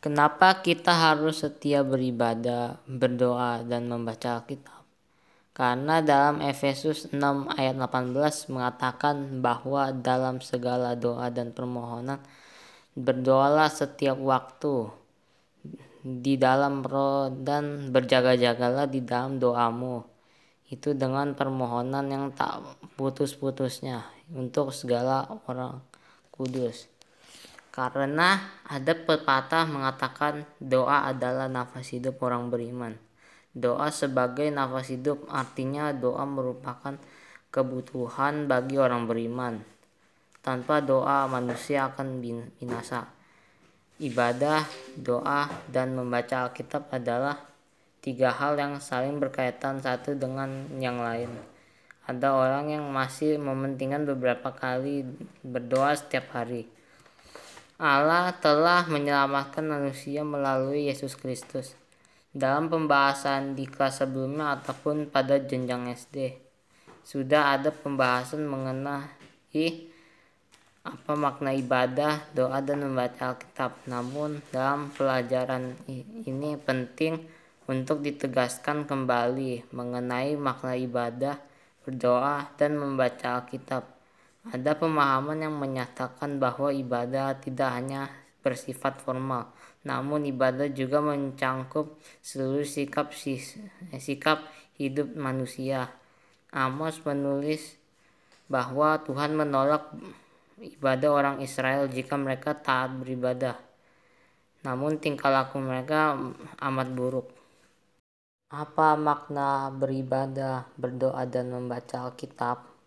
Kenapa kita harus setia beribadah, berdoa, dan membaca Alkitab? Karena dalam Efesus 6 ayat 18 mengatakan bahwa dalam segala doa dan permohonan berdoalah setiap waktu di dalam roh dan berjaga-jagalah di dalam doamu. Itu dengan permohonan yang tak putus-putusnya untuk segala orang kudus. Karena ada pepatah mengatakan doa adalah nafas hidup orang beriman. Doa sebagai nafas hidup artinya doa merupakan kebutuhan bagi orang beriman. Tanpa doa manusia akan binasa. Ibadah, doa, dan membaca Alkitab adalah tiga hal yang saling berkaitan satu dengan yang lain. Ada orang yang masih mementingkan beberapa kali berdoa setiap hari Allah telah menyelamatkan manusia melalui Yesus Kristus. Dalam pembahasan di kelas sebelumnya ataupun pada jenjang SD, sudah ada pembahasan mengenai apa makna ibadah, doa, dan membaca Alkitab. Namun, dalam pelajaran ini penting untuk ditegaskan kembali mengenai makna ibadah, berdoa, dan membaca Alkitab ada pemahaman yang menyatakan bahwa ibadah tidak hanya bersifat formal, namun ibadah juga mencangkup seluruh sikap sikap hidup manusia. Amos menulis bahwa Tuhan menolak ibadah orang Israel jika mereka taat beribadah. Namun tingkah laku mereka amat buruk. Apa makna beribadah, berdoa, dan membaca Alkitab?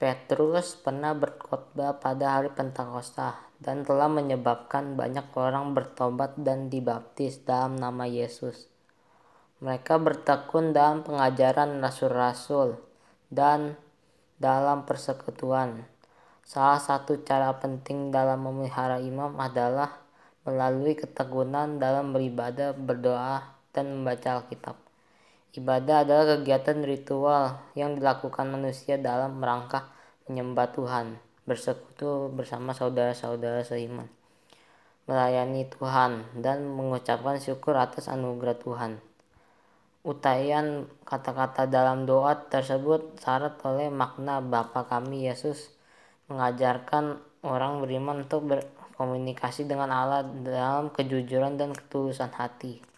Petrus pernah berkhotbah pada hari Pentakosta dan telah menyebabkan banyak orang bertobat dan dibaptis dalam nama Yesus. Mereka bertekun dalam pengajaran rasul-rasul dan dalam persekutuan. Salah satu cara penting dalam memelihara imam adalah melalui ketekunan dalam beribadah, berdoa, dan membaca Alkitab. Ibadah adalah kegiatan ritual yang dilakukan manusia dalam rangka menyembah Tuhan, bersekutu bersama saudara-saudara seiman, melayani Tuhan, dan mengucapkan syukur atas anugerah Tuhan. Utayan kata-kata dalam doa tersebut syarat oleh makna Bapa kami Yesus mengajarkan orang beriman untuk berkomunikasi dengan Allah dalam kejujuran dan ketulusan hati.